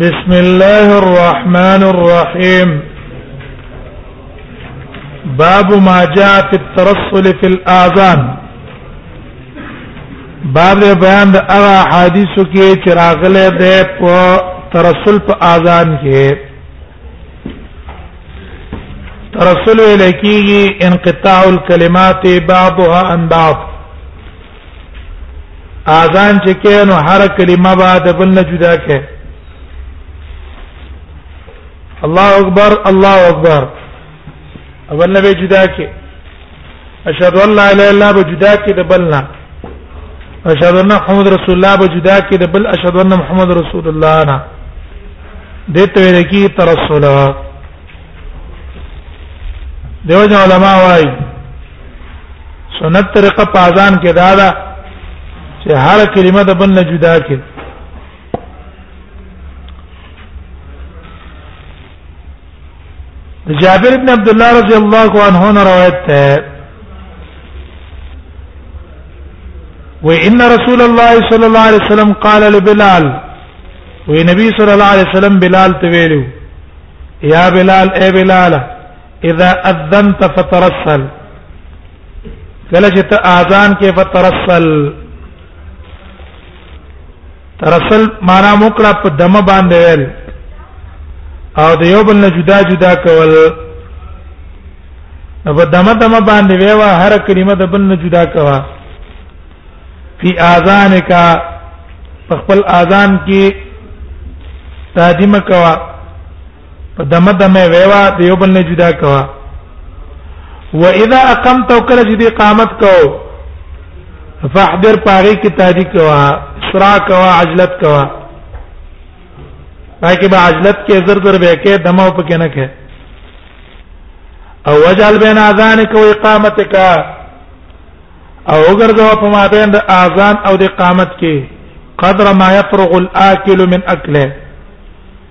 بسم الله الرحمن الرحيم باب ما جاء في الترسل في الاذان باب بیان د هغه حدیثو کې چې راغله ده په ترسل په اذان کې ترسل الیکیږي انقطاع الكلمات بعضها عن بعض اذان چې کینو هر کلمه بعد بل نه جدا کې الله اکبر الله اکبر اول نه جدا کې اشهد ان لا اله الا الله بجدا کې د بلنا اشهد ان محمد رسول الله بجدا کې د بل اشهد ان محمد رسول الله نه دته ویل کی ترسل دیو جن علماء وايي سنت طریقه په اذان کې دا ده چې هر کلمه د بل نه جدا کې جابر ابن عبد الله رضی الله عنه نه روایت ده وان رسول الله صلى الله عليه وسلم قال لبلال ونبي صلى الله عليه وسلم بلال تویلو یا بلال اے بلال اذا اذنت فترسل کله چې ته اذان کې فترسل ترسل معنا موکړه په دمه باندې ویل او د یو بل نه جدا جدا کول نو په دمه دمه باندې ویوا هر کلمه د بل نه جدا کوا فی اذانک خپل اذان کې تادیمه کوا په دمه دمه ویوا د یو بل نه جدا کوا و اذا اقمت وکړه چې د اقامت کو فاحذر پاره کې تادی کوا سرا کوا عجلت کوا پاکه به عجلت کې زر زر به کې دمه په کې نه کې او وجعل بین اذانک و اقامتک او وګرځو په ما بین د اذان او د اقامت کې قدر ما يفرغ الاكل من اكله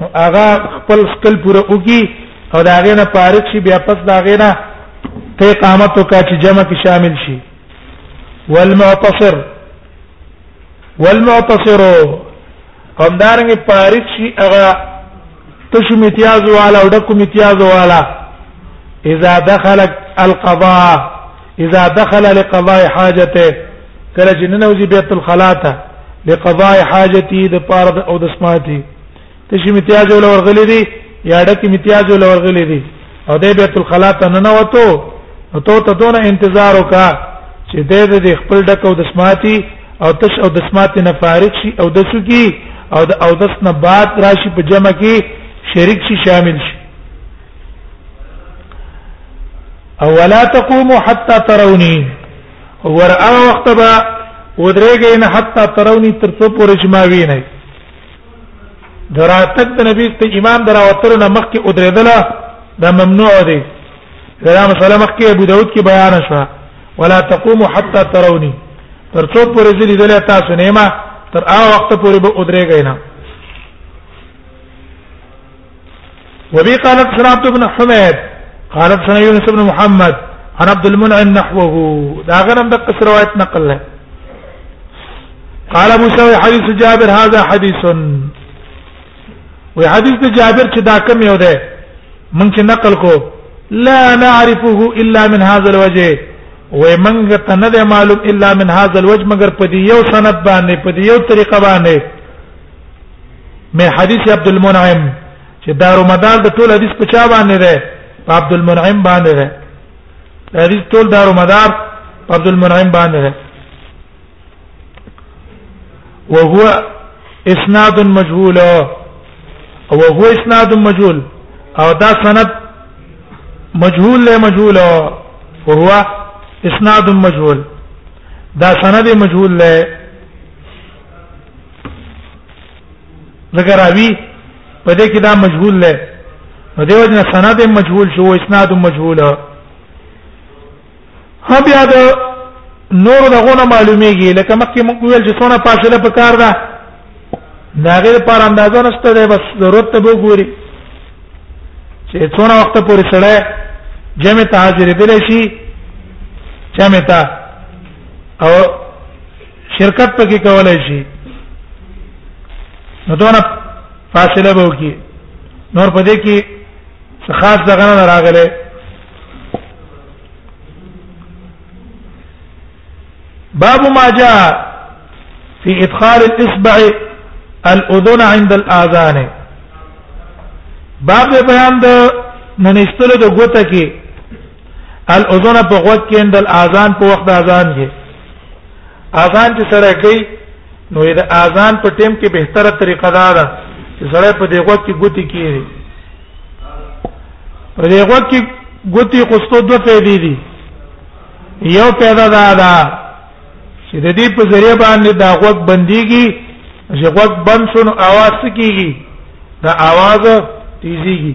نو هغه خپل خپل پوره وکي او دا غینه فارغ شي بیا پس دا غینه ته قامت او کا چې جمع کې شامل شي والمعتصر والمعتصر هم دارنګ فارغ شي هغه تشو امتیاز والا او ډکو امتیاز والا اذا دخل القضاء اذا دخل لقضاء حاجته کله چې ننوځي بیت الخلا ته لقضاء حاجتي د پاره د او د سماتي تشي امتیاز ول ورغلي دي یا ډک امتیاز ول ورغلي دي او د بیت الخلا ته ننوتو او ته ته دونه انتظار وکا چې د دې خپل ډک او د سماتي او تش او د سماتي نه فارغ شي او د سکی او د او دس نه بعد راشي په جمع کې شریک شي شامل شي او ولا تقوموا حتى تروني ور هغه وخت به ودرېږئ نه حتی ترونی تر څو پورې چې ما وینئ دراتک د نبی ست امام دراوتلو نه مخکې ودرېدله دا ممنوع دی دا مسله مخکې ابو داود کې بیان شوه ولا تقوم حتى تروني تر څو پورې ځلې دلته تاسو نه ما تر هغه وخت پورې به ودرېږئ نه وبي قال حدثنا عبد بن حميد قال حدثنا يونس بن محمد عن عبد المنعم نحوه دا غنم دقه روايه نقل له قال ابو سوي حديث جابر هذا حديث وحديث جابر چې دا کم یو ده مونږ نقل کو لا نعرفه الا من هذا الوجه ومنګ ته نه ده معلوم الا من هذا الوجه مگر په دې یو سند باندې په دې یو طریقه باندې من حدیث عبد المنعم چې دار مدار د ټول حدیث په چا باندې ده په عبد المنعم باندې ده حدیث ټول دار مدار په عبد المنعم باندې ده وهو اسناد مجهول او هو اسناد مجهول او دا سند مجهول له مجهول وهو اسناد مجهول دا سند مجهول له ذکر اوی په دې کې دا مجهول دی نو دیو جن سند مجهول شو اسناد مجهول ها بیا دا نور دغونه معلومیږي لکه مکه موږ ویل چې څونه فاصله پکار ده دا غیر پر اندازه نشته ده بس ضرورت ته وګوري چې څونه وخت پورې سړی جمع ته حاضر دی شي جمع ته او شرکت پکې کولای شي نو دونه فاصله به وکي نور په دې کې خاص دغه نه راغله باب ما جاء في ادخال الاصبع الاذن عند الاذان باب بیان د ننستلو د ګوته کې الاذن په غوږ کې اندل اذان په وخت اذان کې اذان چې سره کوي نو دا اذان په ټیم کې به تر طریقه دا ده چې سره په دې غوږ کې ګوتی کیږي په دې غوږ کې ګوتی خوستو دوه فائدې دي یو پیدا دا ده چې د دې په ذریعہ باندې دا غوږ بنديږي چې غوږ بند شون اواز کیږي دا اواز تیزیږي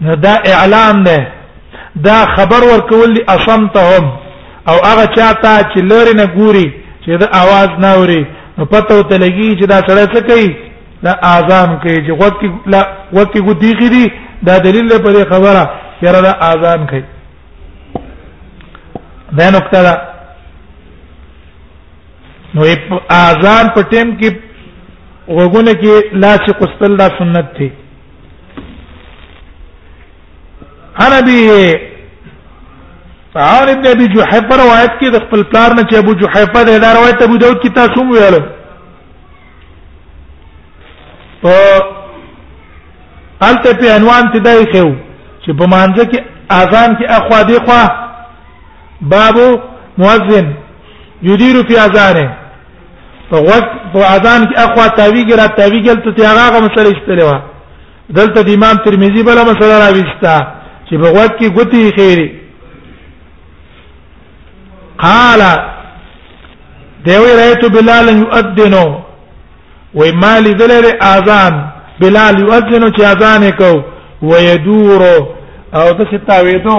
نو دا اعلان ده دا خبر ورکول دي اصمتهم او هغه چاته چې لوري نه ګوري چې دا आवाज نه اوري نو پته وته لګي چې دا سړی څه کوي دا اذان کوي چې وخت لا وخت ګدي کړي دا دلیل له پرې خبره یره دا اذان کوي دا نقطه ده نو اذان په ټیم کې وګونه کې لاس قستل دا سنت دی انا بي عون ابن ابي جحيفه روایت کې د خپل پلار نه چې ابو جحيفه د دا روایت ابو داود کې تاسو مو ویل په الته په عنوان ته دای خو چې په مانځه کې اذان کې اخوا دی خوا باب مؤذن يدير في اذانه په غوږ په اذان کې اخوا تاویږي را تاویږي ته ته هغه مسله استلې و دلته د امام ترمذی بل مسله را وستا چې په غوږ کې ګوتی خیری قال دیوی رایت بلال یؤذنو و مال ذلر اذان بلال یؤذنو چې اذان کو ويدور او د ستاویدو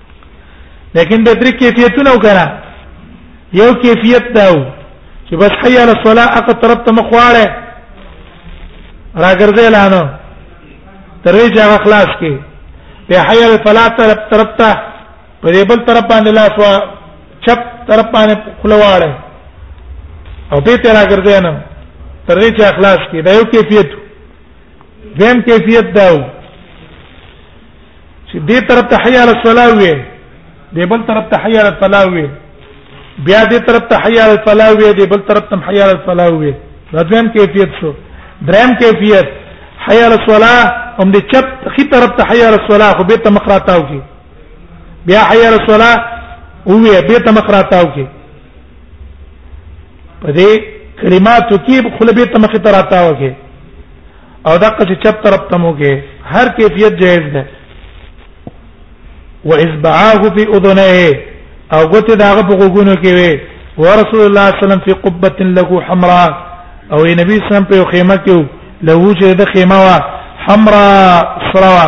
لیکن به درې کیفیتونه وکړه یو کیفیت دا و چې بس حي على الصلاه هغه طرف ته مخواړه راګرځي لانه ترې چې هغه خلاص کې په حي على الفلاح طرف طرف ته په دې بل طرف باندې لاس وا چپ طرف باندې خلواړه او به ته راګرځي نه ترې چې خلاص کې دا یو کیفیت دیم کیفیت دا و چې دې طرف ته حي على الصلاه وي دې بل طرف ته حي على الفلاح وي بیا دې طرف ته حي على الفلاح وي دې بل طرف ته حي على الفلاح وي دا دویم کیفیت شو دریم کیفیت حي على الصلاه هم دې چپ خي طرف ته حي على الصلاه خو به ته مخراتاو کی بیا حي على الصلاه وې به ته مخراتاو کی په دې کلماتو کې خپل به ته مخ ته راتاو کی او دغه چې چپ طرف ته مو کې هر کیفیت جائز ده واذبعاه في اذنيه او غته داغه په غوګونو کې وي ورسول الله صلی الله علیه وسلم في قبه له حمراء او نبی سم په خیمه کې له چې د خیمه وا حمراء سروا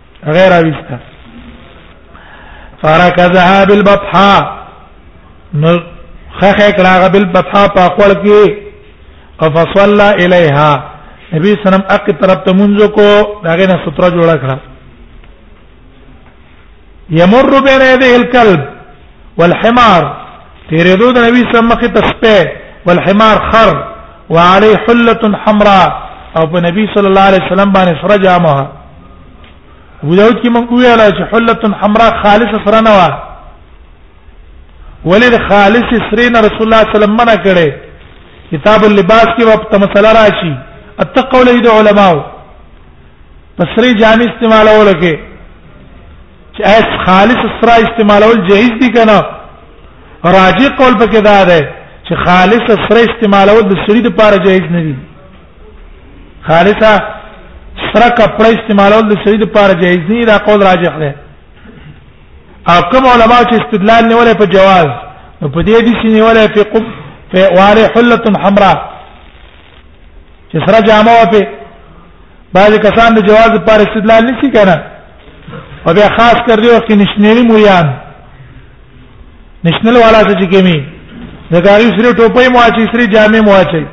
غیر اوستا فرکزها بالبطحاء نو خخه کړه بالبطحاء په خپل کې او فصلى الیها نبی سلام اق طرف ته منځ کو داغه نه ستر جوړ کړه یمر بین یده الکلب والحمار تیرېدو د نبی سم مخ ته سپه والحمار خر وعلي حله حمراء او په نبی صلی الله علیه وسلم باندې سره جامه وداود کې مونږ ویل چې حله حمراء خالص سره نه و ولې خالص سره نه رسول الله صلی الله علیه وسلم منع کړي کتاب اللباس کې وخت مسله راشي اتقوا لید علماء پسری جامع استعمالول کې چې اس خالص سره استعمالول جایز دي کنه راجع قول پکې دا ده چې خالص سره استعمالول د سړي لپاره جایز نه دي خالصه سره کپڑا استعمالول د سړي لپاره جایز نه دا قول راجح ده او کوم علما چې استدلال نیولې په جواز نو په دې دي چې نیولې په قب په واره حله حمراء چې سره جامه وه په بعض کسان د جواز پر استدلال نشي کنه او بیا خاص کر دی وخت نشنری موریان نشنل والا څه چې کمی د ګاری سری ټوپۍ مو اچي سری جامې مو اچي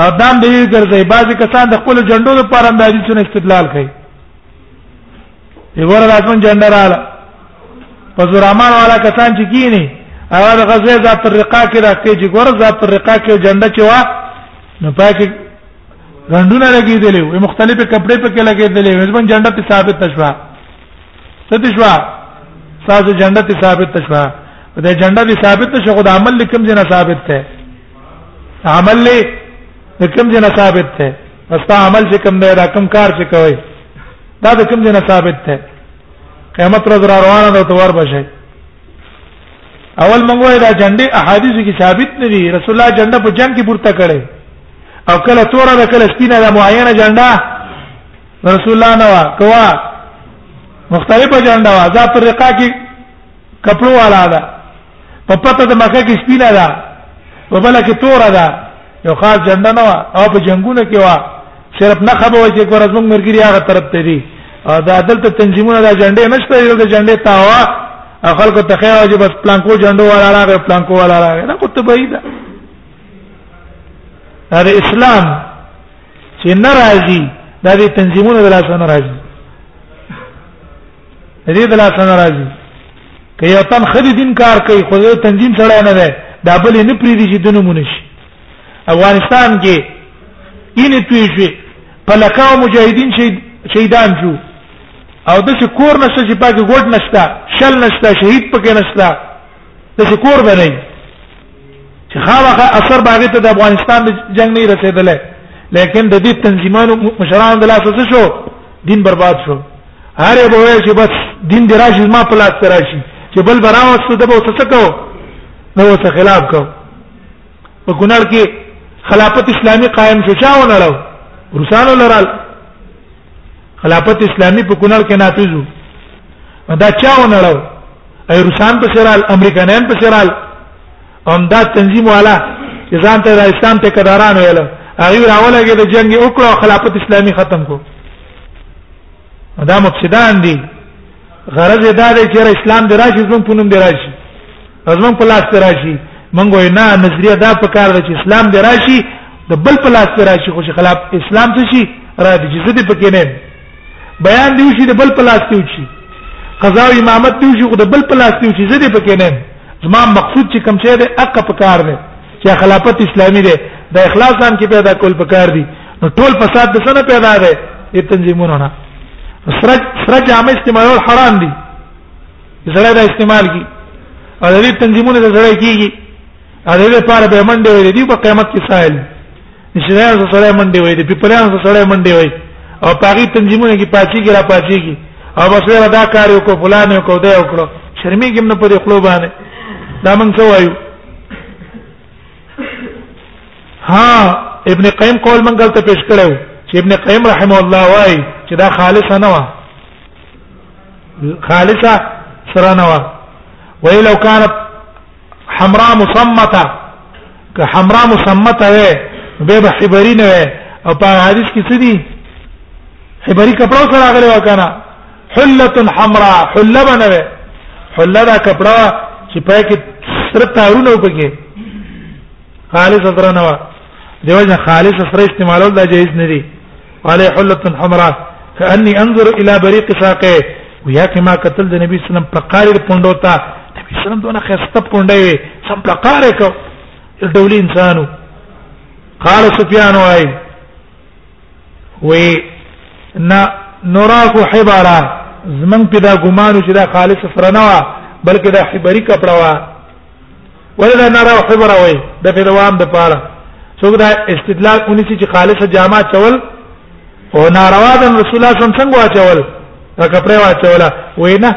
او دام دی ګرځي بعض کسان د خپل جندو د پر اندازې څخه استدلال کوي یوره راتون جندرال په زرامان والا کسان چې کینی هغه د غزې ذات الرقا کې راکې چې ګور ذات الرقا کې جنډه چې وا نو پاکه غندونه لګیدلې وي مختلفه کپڑے په کې لګیدلې وي ځبن جنډه ته ثابت شوه ست شوه تاسو جنډه ته ثابت شوه په دې جنډه دې ثابت شوه خو د عمل لکم جنا ثابت ده عمل له لکم جنا ثابت ده بس په عمل چې کوم دی دا کوم کار چې کوي دا د کوم جنا ثابت ده قیامت ورځ را روانه ده تور بشي اول منغوي دا جنډه احادیث کې ثابت نه دي رسول الله جنډه په جنگ کې پورته کړي او کله تور ده کله سپینه ده معینه جنډه رسول الله نو کوا مختلفه جنډه وا ذات الرقا کې کپړو والا ده په پته د مکه کې سپینه ده په بل کې تور ده یو خاص جنډه نه او په جنگونه کې وا صرف نه خبر وای چې ګورز موږ مرګري هغه طرف ته دي او دا دلته تنظیمونه دا جنډې نشته یو د جنډې تاوا خلکو ته خیر واجب پلانکو جنډو والا راغی پلانکو والا راغی دا کوته بعیده دا د اسلام چې ناراضي دا د تنظیمونو د لاس ناراضي د دې د لاس ناراضي که یو تن خدي دین کار کوي خو یو تنظیم سره نه ده دا بل نه پریږي چې دنه مونږ افغانستان کې ینه توی شي په لکاو مجاهدین شهیدان شو او د څه کور نشته چې پاکه ګډ نشته شل نشته شهید پکې نشته د څه کور بنئ چې خامخا اثر باغې ته د افغانستان د جنگ نه رسیدلې لیکن د دې تنظیمانو مشران د لاس څه شو دین برباد شو هر یو وایي چې بس دین دی راشي ما په لاس ته راشي چې بل براوست د به څه کو نو څه خلاف کو په ګنړ کې خلافت اسلامی قائم شو چا ونړو روسانو لرال خلافت اسلامی په کونړ کې نافذو دا چا ونړو ای روسان په سرال امریکایان په سرال هم دا تنظیم والا چې ځان ته د اسلام ته کداران ویل هغه راولګي د جنگ وکړو خلافت اسلامی ختم کو دا مفسدان دي غرض دا دی چې اسلام دی راشي زمون په نوم دی راشي زمون په لاس دی راشي منګو نه نظریه دا په کار ده چې اسلام دی راشي د بل په لاس دی راشي خو چې خلاف اسلام څه شي را دي چې دې پکې نه بیان دی شي د بل په لاس دی شي قضا او امامت دی شي خو د بل په لاس دی شي دې پکې نه زما مقصود چې کوم څه ده اقه په کار ده چې خلافت اسلامي ده د اخلاص هم کې پیدا کول پکار دي نو ټول فساد د سنه پیدا ده د تنظیمونو نه سرج سرج عام استعمال حرام دي زړه دا استعمال کی او د دې تنظیمونو د زړه کیږي او د دې لپاره به منډه وي دي په قیامت کې سائل نشریان سره سره منډه وي دي پیپریان سره سره منډه وي او پاګی تنظیمونه کې پاتې کې را پاتې کې او بس له دا کار یو کو فلان یو کو دا یو کړو شرمېږم نه پرې خپل باندې دا مونږ څه وایو ها ابن قیم قول منګل ته پیش کړو چې ابن قیم رحم الله وای چې دا خالصه نه و خالصه سره نه و وای لو كانت حمراء مصمته که حمراء مصمته وي به به حبري نه وي او په حدیث کې څه دي حبري کپڑا سره غلي وکانا حله حمراء حله بنوي حله دا کپڑا چې پای کې سره تارونه وکړي خالص سره نه و دیوځه خالص سره استعمالول دا جایز نه دي علي حله حمراء كاني انظر الى بريق ساقه ويا كما قتل د نبی صلی الله علیه وسلم په قارې پوندو ته نبی صلی الله علیه وسلم دونه خسته پونډه وي سم په قارې کو ډول انسانو قال سفيان وايي وې نه نوراف حبارا زمنګ په دا ګمانو چې دا خالص سره نه و بلکې دا حبری کپڑا و ولدا نرا حبرا وې د په دوام د پاره څوک دا استدلال اونې چې خالص جامه چول او ناروا د رسول الله صلی الله علیه وسلم څنګه واچول دا کپڑا واچولا وې نه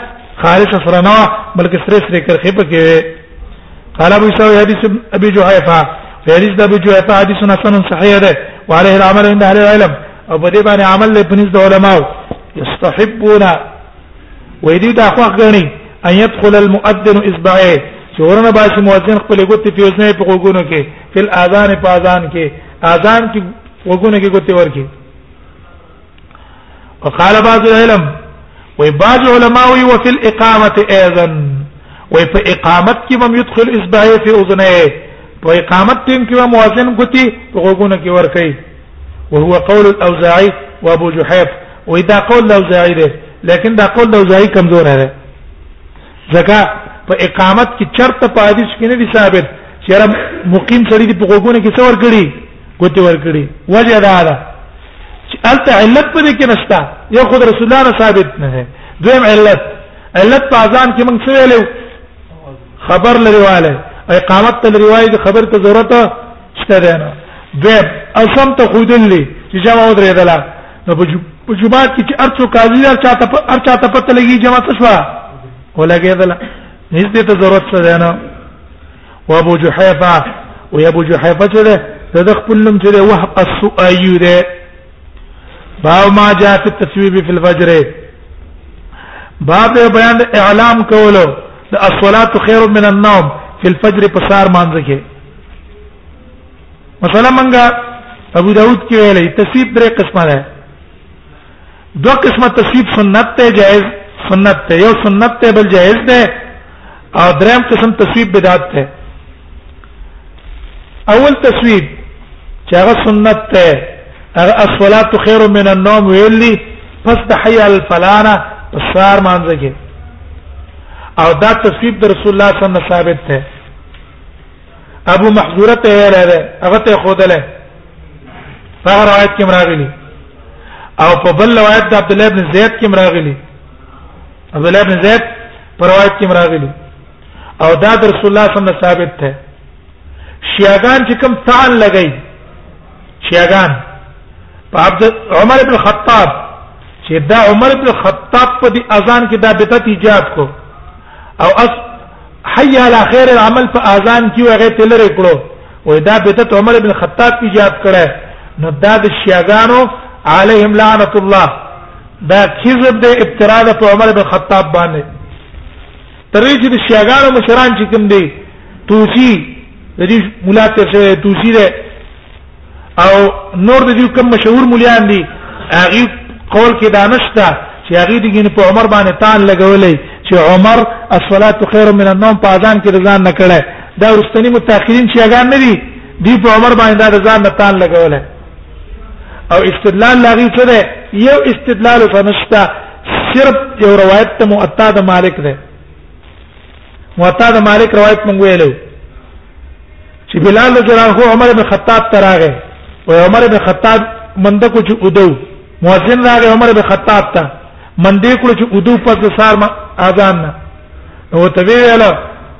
خالص سره نه بلکې سره سره کرخې پکې قال ابو يسوع حديث ابي جحيفه في حديث ابي جحيفه حديث حسن صحيح ده وعليه العمل عند اهل العلم او په دې باندې عمل له پنځ علماء يستحبون ويدي دا خوښ غني ان يدخل المؤذن اصبعه چورنه باسي مؤذن خپل ګوتې په وزنه په وګونو کې فل اذان په اذان کې اذان کې وګونو کې ګوتې ورکی وقال بعض العلم وي بعض علماء وي وفي الاقامه ايضا وي په اقامت کې مم يدخل اصبعه في اذنه په اقامت ټیم کې مؤذن غوتی په غوګونه کې ور کوي وهو قول الاوزاعي وابو جحيف واذا قول الاوزاعي ده لكن دا قول الاوزاعي کمزور ده ځکه په اقامت کې چرته په حدیث کې نه دي ثابت چې مقیم سړي په غوګونه کې څور کړي ګوتې ورکړي وجه دا ده چې الته علت پدې کې نشته یو خود رسول الله ثابت نه دی دویم علت علت په اذان کې موږ څه ویلو خبر لري والے اقامت تل روایت خبر ته ضرورت شته ده نه دویم اسم ته خودلې چې جواب درېدلا نو په جمعات کې چې ارڅو قاضي ار چاته ار چاته پته لګي جماعت شوا ولګېدلا هیڅ دې ته ضرورت شته نه و ابو جحيفه و ابو جحيفه چې ده د خپل نوم چې ده وهب السؤايو ده باب ما جاء في التسويب في الفجر باب بیان اعلام کولو د الصلاه خير من النوم في الفجر په سار مانځ کې مثلا منګه ابو داود کې ویلې تسویب درې قسمه ده دو قسمه تسویب سنت ته جائز سنت ته یو سنت ته بل جائز ده او دریم قسم تسویب بدعت ته اول تسویب چې هغه سنت ته هغه الصلاه خير من النوم ویلی پس د حي الفلانه پسار مانځه کې او دا تسویب د رسول الله صلی الله علیه وسلم ثابت ده ابو محذوره ته ویل ده هغه ته خودله هغه روایت کې راغلی او په بل روایت د عبد الله بن زید کې راغلی عبد الله بن زید پر روایت کې راغلی او دا د رسول الله صلی الله علیه وسلم ثابت ده شیعاګان چې کوم تعال لګی شیعاګان په عبد عمر ابن خطاب چې دا عمر ابن خطاب په دې اذان کې دا بدعت ایجاد کو او اس حي على خير العمل په اذان کې وغه تلره کړو وې دا بدعت عمر ابن خطاب کې جواب کړه نو دا د شیعاګانو عليهم لعنت الله دا کذب د ابتراء په عمر ابن خطاب باندې ترې چې د شیعاګانو مشران چې کوم دي توسی د دې مولا ته توسی ده او نور د دې کوم مشهور مليان دي هغه قول کې دانشته چې هغه دي ګنې په عمر باندې تان لګولې چې عمر الصلاه خير من النوم په اذان کې ځان نه کړه دا ورستنی متأخرین چې هغه نه دي دی په عمر باندې دا ځان نه تان لګولې او استدلال لاغي څه ده یو استدلال فنشتا صرف یو روایت ته مؤتا د مالک ده موطا د مالک روایت مونږ ویلو چې بلال رضی الله عنه عمر بن خطاب تراغه او عمر بن خطاب مند کو چې ودو مؤذن راغه عمر بن خطاب ته مند کو چې ودو پس سار ما اذان نه نو ته ویل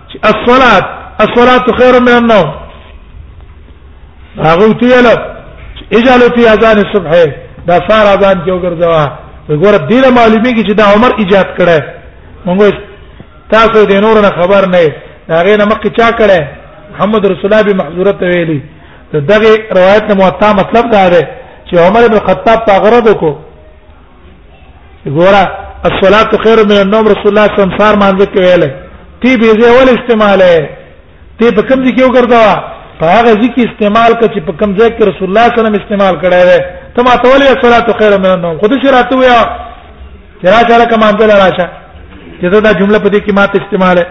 چې الصلاه الصلاه خير من النوم هغه ته ویل اجالو فی اذان الصبح دا سار اذان کې وګرځوا وګوره دې معلومیږي چې دا عمر ایجاد کړه مونږ تاسو د نور نه خبر نه دا غي نه مخکې چا کړه محمد رسول الله به محظورت ویلي دغه روایت نه موطا مطلب دا دی چې عمر بن خطاب په غرض کو ګوره الصلاه خير من النوم رسول الله صلی الله علیه وسلم سار مانځ کې ویل تی به زه ول استعماله ته په کوم ځای کې وګرځوا په هغه ځای کې استعمال کړه چې په کوم ځای کې رسول الله صلی الله علیه وسلم استعمال کړی دی ته ما ته ولې صلات خیر من النوم خود شي راته ویا چې راشه را کوم ځای راشه چې دا جمله په دې کې ما ته استعمال ہے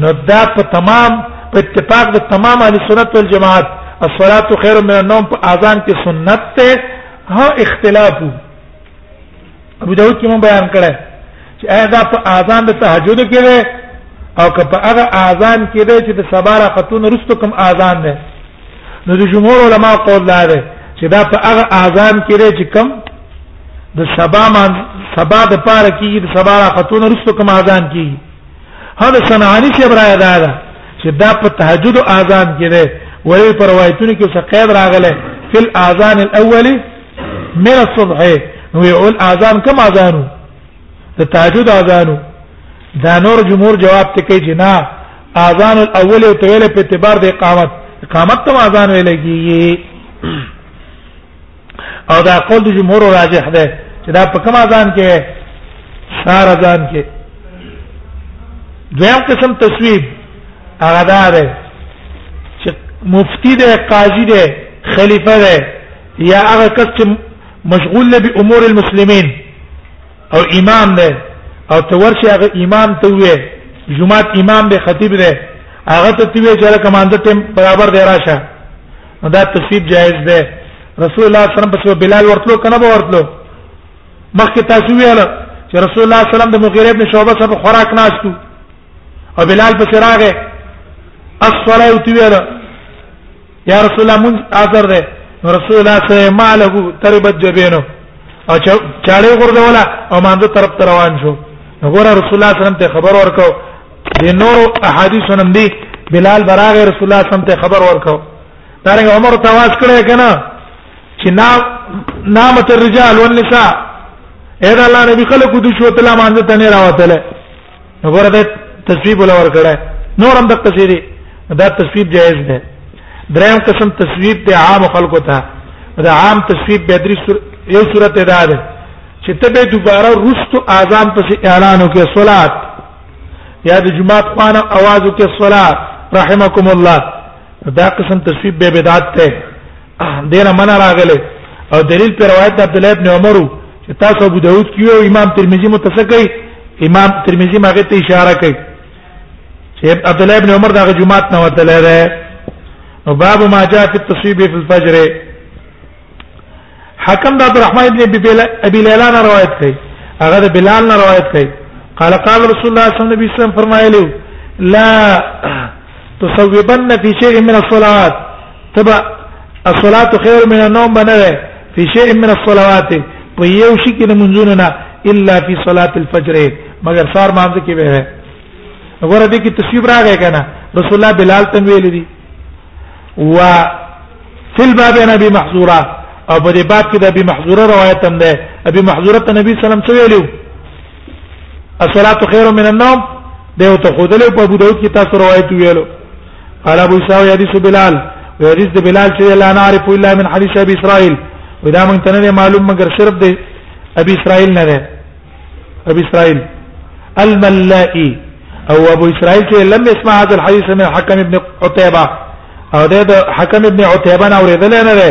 نو دا په تمام په اتفاق د تمام اهل سنت والجماعت الصلاه خير من النوم په اذان کې سنت ته ها اختلاف وو ابو داود کې مون بیان کړه چې آیا دا په اذان د تهجد کې ده او که په هغه اذان کې ده چې د سبا راختون رستو کوم اذان ده نو د جمهور علما قول دا ده چې دا په هغه اذان کې ده چې کوم د سبا مان سبا د پاره کې د سبا راختون رستو کوم اذان کې هغه صنعانی چې برای دا ده چې دا په تهجد اذان کې ده ولې پر روایتونو کې څه قید راغله فل اذان الاول من الصبح نو یقول اذان کم اذانو د تهجد اذانو دا نور جمهور جواب ته کوي چې نه اذان الاول او طویل په اعتبار د اقامت اقامت ته اذان ویل کیږي او دا قول د جمهور راجح ده چې دا په کوم اذان کې سار اذان کې دویم قسم تصویب هغه ده چې مفتی ده قاضي ده خلیفہ ده یا هغه کس چې مشغول دی به امور المسلمین او امام دی او ته ورشه هغه امام ته وې جمعات امام به خطیب دی هغه ته تی وې چې کمانډر ټیم برابر دی راشه دا تصویب جائز دی رسول الله صلی الله علیه وسلم په بلال ورتلو کنه به ورتلو مخکې تاسو ویل چې رسول الله صلی الله علیه وسلم د مغیره ابن شعبه سره خوراک ناشتو او بلال په سراغه الصلاه وتویل یا رسول الله مون اثر ده رسول الله صلی الله علیه ما له تربت جبینو او چاړې غردولا او مانځه طرف تر روان شو وګوره رسول الله صلی الله علیه وسلم ته خبر ورکاو د نور احادیث نن دی بلال براغ رسول الله صلی الله علیه وسلم ته خبر ورکاو دارنګ عمر تواس کړه کنه چې نام نامت الرجال والنساء اې دا الله نبی خلکو د شو تلا مانځه تنه راوتله وګوره دا تصویب ولا ور کړه نور هم د تصویری دا تصویب جائز ده دریم قسم تصویب ته عام خلکو ته دا عام تصویب به درې یو صورت ده ده چې ته به دوباره رستو اذان پس اعلان وکې صلات یا د جمعه خوانه आवाज وکې صلات رحمکم الله دا قسم تصویب به بدعت ته دینه من راغله او دلیل پر روایت عبد الله ابن عمر چې تاسو ابو داود کیو امام ترمذی متسکی امام ترمذی ماګه ته اشاره کوي چې عبد الله ابن عمر دغه جمعات نه وته لره نو باب ما جاء في التصويب في الفجر حکم د عبدالرحمن ابن ابي ليلى نه روایت کوي هغه د بلال نه روایت کوي قال قال رسول الله صلی الله علیه وسلم فرمایلی لا تصوبن فی شیء من الصلوات تبع الصلاه خیر من النوم بنره فی شیء من الصلوات په یو شي کې د منځونو نه الا فی صلاه الفجر مگر سار مانځ کې به وي وګوره دې کې تصویب راغی کنه رسول الله بلال تم ویل دي و فی الباب نبی محظوره او په دې باب کې د ابي محظوره روایت هم ده ابي محظوره ته نبی صلی الله علیه وسلم څه ویلو الصلاه خير من النوم دیو ته خودل په ابو داود کې تاسو روایت ویلو قال ابو اسحاق حدیث بلال حدیث بلال چې لا نعرف الا من حديث ابي اسرائيل ودا مونږ ته نه معلوم مګر صرف دی ابي اسرائيل نه ده ابي اسرائيل الملائي او ابو اسرائيل چې لم يسمع هذا الحديث من حكم ابن عتيبه او ده حكم ابن عتيبه نه اوریدل نه ده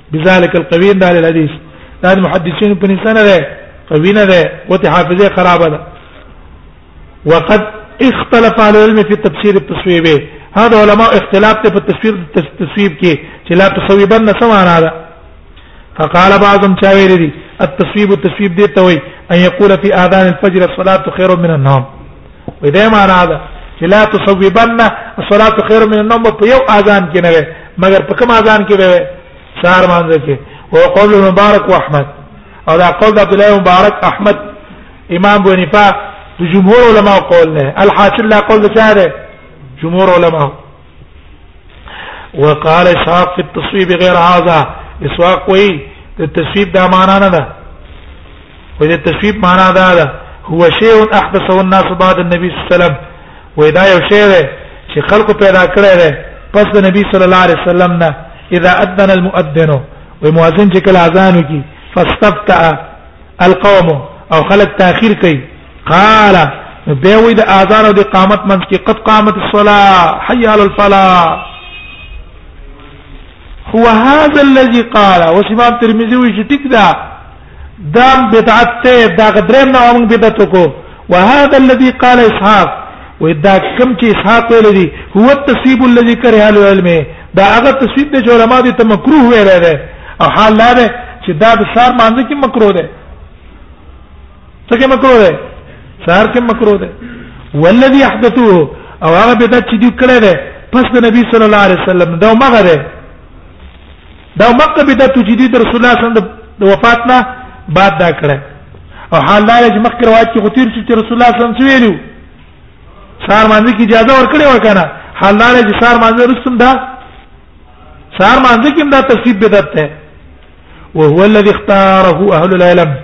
بذلك القوي ده الحديث دا محدثين په نسانه ده وینه ده قوت حافظه خرابه ده وقد اختلف على العلم في تفسير التصويب هذا علماء اختلاف ته په تفسير التصويب کې چې لا تصويبن څه معنا ده فقال بعضهم چا ویل دي التصويب التصويب دي ته وي ان يقول في اذان الفجر الصلاه خير من النوم وې دا معنا ده چې لا تصوبن الصلاه خير من النوم په یو اذان کې نه مګر په کوم اذان کې به سار مانځ کې او قول مبارک او احمد او دا قول عبد الله مبارک احمد امام ابو حنیفه د جمهور علما قول نه الحاصل لا قول چاره جمهور علما وقال شاف في التصويب غير هذا اسواق کوئی د تشویب دا معنا نه ده وې د تشویب معنا دا ده هو شیء احدثه الناس بعد النبي صلی الله علیه وسلم وې دا یو شی دی چې خلکو پیدا کړی دی پس د نبی صلی الله علیه وسلم نه اذا اذن المؤذن ومؤذن چې کله اذان وکي فاستفتى القوم او خلک تاخير کوي قال به وي د اذان او د اقامت منځ کې قد قامت الصلاه حي على الفلاح هو هذا الذي قال وسمام ترمذي وي چې ټیک ده دام بدعت ته دا غدرم نه موږ بدعت کو وهذا الذي قال اسحاق ودا کم چې اسحاق ویل دي هو التصيب الذي كره اهل العلم دا هغه تصيب د علماء دي ته مکروه ویل دي او حال لا ده چې دا د سار مانځ کې مکروه ده څه کې مکروه ده سهار کې مکروه ده والذي احدثوه او هغه بدعت چې دوی کړی ده پس د نبی صلی الله علیه وسلم دا مغه ده دا مکه بدعت چې دوی د رسول الله صلی الله علیه وسلم د وفات نه بعد دا کړه او حال دا چې مخکې روایت کې غتیر چې رسول الله صلی الله علیه وسلم ویلو سار باندې کی اجازه ورکړې وکنه حال دا چې سار باندې رسول دا سار مانځ کې دا ترتیب بدعت ده وهو الذي اختاره اهل العلم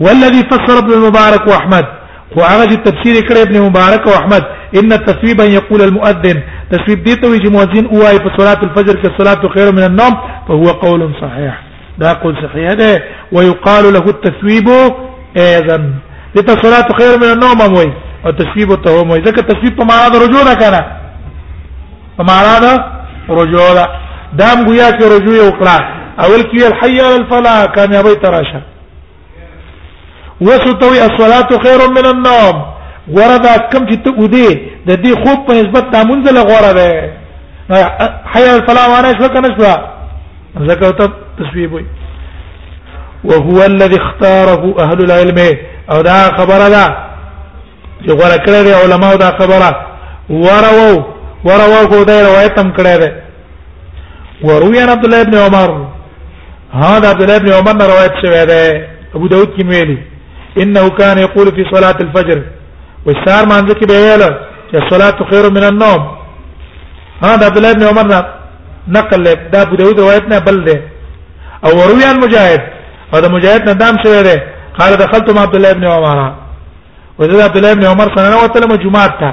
والذي فسر ابن المبارك واحمد خو هغه چې تفسیر کړی ابن مبارک او احمد ان التسویب ان يقول المؤذن تسویب دې ته وی چې مؤذن اوای په صلات الفجر کې صلات خير من النوم فهو قول صحيح دا قول صحيح ده ويقال له التسويب ايضا دې ته صلات خير من النوم وای او تسویب ته وای ځکه تسویب په معنا د رجوع نه کنه په معنا ده رجوع ده دا ګویا کې رجوع یو کړه اول کې الحي على الفلاح کامیابی تراشه وسوتوي الصلاه خير من النوم وردا کم چې ته ودی د دې خوب په نسبت تامنځ له غوړه ده حي على الفلاح وانا شو کنه شو زکه ته تسبیح وي وهو الذي اختاره اهل العلم او دا خبره ده چې غوړه کړې دی علماو دا خبره ورو ورو کو دا روایت هم کړې ده وروي عن عبد الله بن عمر هذا عبد الله بن عمر روایت شوی ده ابو داود کې ویلي انه كان يقول في صلاه الفجر والسار مانځ کې به ویل چې صلاه خير من النوم هذا عبد الله بن عمر نقل له دا ابو داود روایت نه بل ده او وروي عن مجاهد او دا مجاهد نه دام شوی ده قال دخلت مع عبد الله بن عمر وزيد عبد الله بن عمر سنه وتلم جمعه ته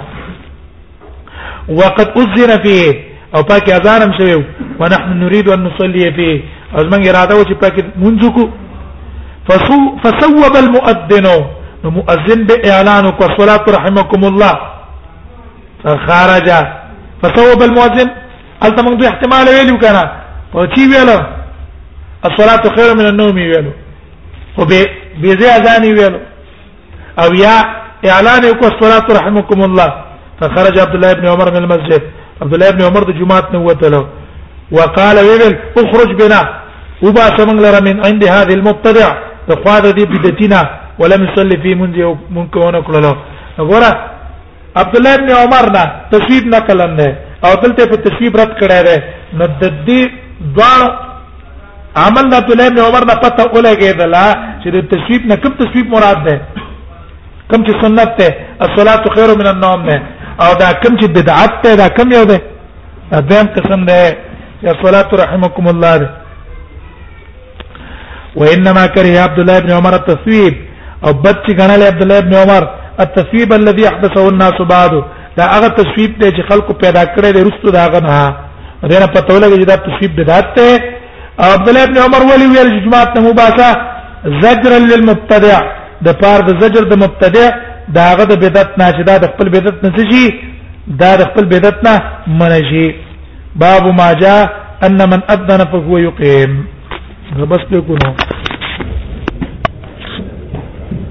وقد اذن فيه او پاکي اذان هم شوی ونحن نريد ان نصلي فيه او موږ اراده و چې پاکي مونږ کو فصوب المؤذن نو مؤذن به اعلان کو صلاه رحمكم الله فخرج فصوب المؤذن هل تمام دو احتمال ویلو کنه او چی ویلو الصلاه خير من النوم ویلو او به به ځای اذان ویلو او یا اعلان کو صلاه رحمكم الله فخرج عبد الله بن عمر من المسجد عبد الله بن عمر د جمعه نوته له وقال ويل اخرج بنا وبا سمن لرا من عند هذه المبتدع تخواد دي بدتنا ولم يصلي في منذ منكون كله غورا عبد الله ابن عمر نه تشریب نقل نه او دلته په تشریب رد کړی دی نو د دې دوه عمل د عبد الله ابن عمر نه پته ولګېدل چې د تشریب نه کوم تشریب مراد ده کوم چې سنت ده الصلاه خير من النوم نه او دا کوم چې بدعت ده دا کوم یو ده دا دیم قسم ده یا صلاه رحمکم الله ده وانما كره عبد الله بن عمر التسويب او بد چې غنل عبد الله بن عمر التسويب الذي احدثه الناس بعد دا هغه تسويب دی چې خلکو پیدا کړی دی رستو دا هغه نه دنه پته ولګی چې دا تسويب بدعت دی عبد الله بن عمر ولي ویل جماعت نه مباسه زجر للمبتدع د پار د زجر د مبتدع دا هغه د بدعت نه چې دا د خپل بدعت نه شي دا د خپل بدعت نه منشي باب ما جاء ان من اذن فهو يقيم بس بكونوا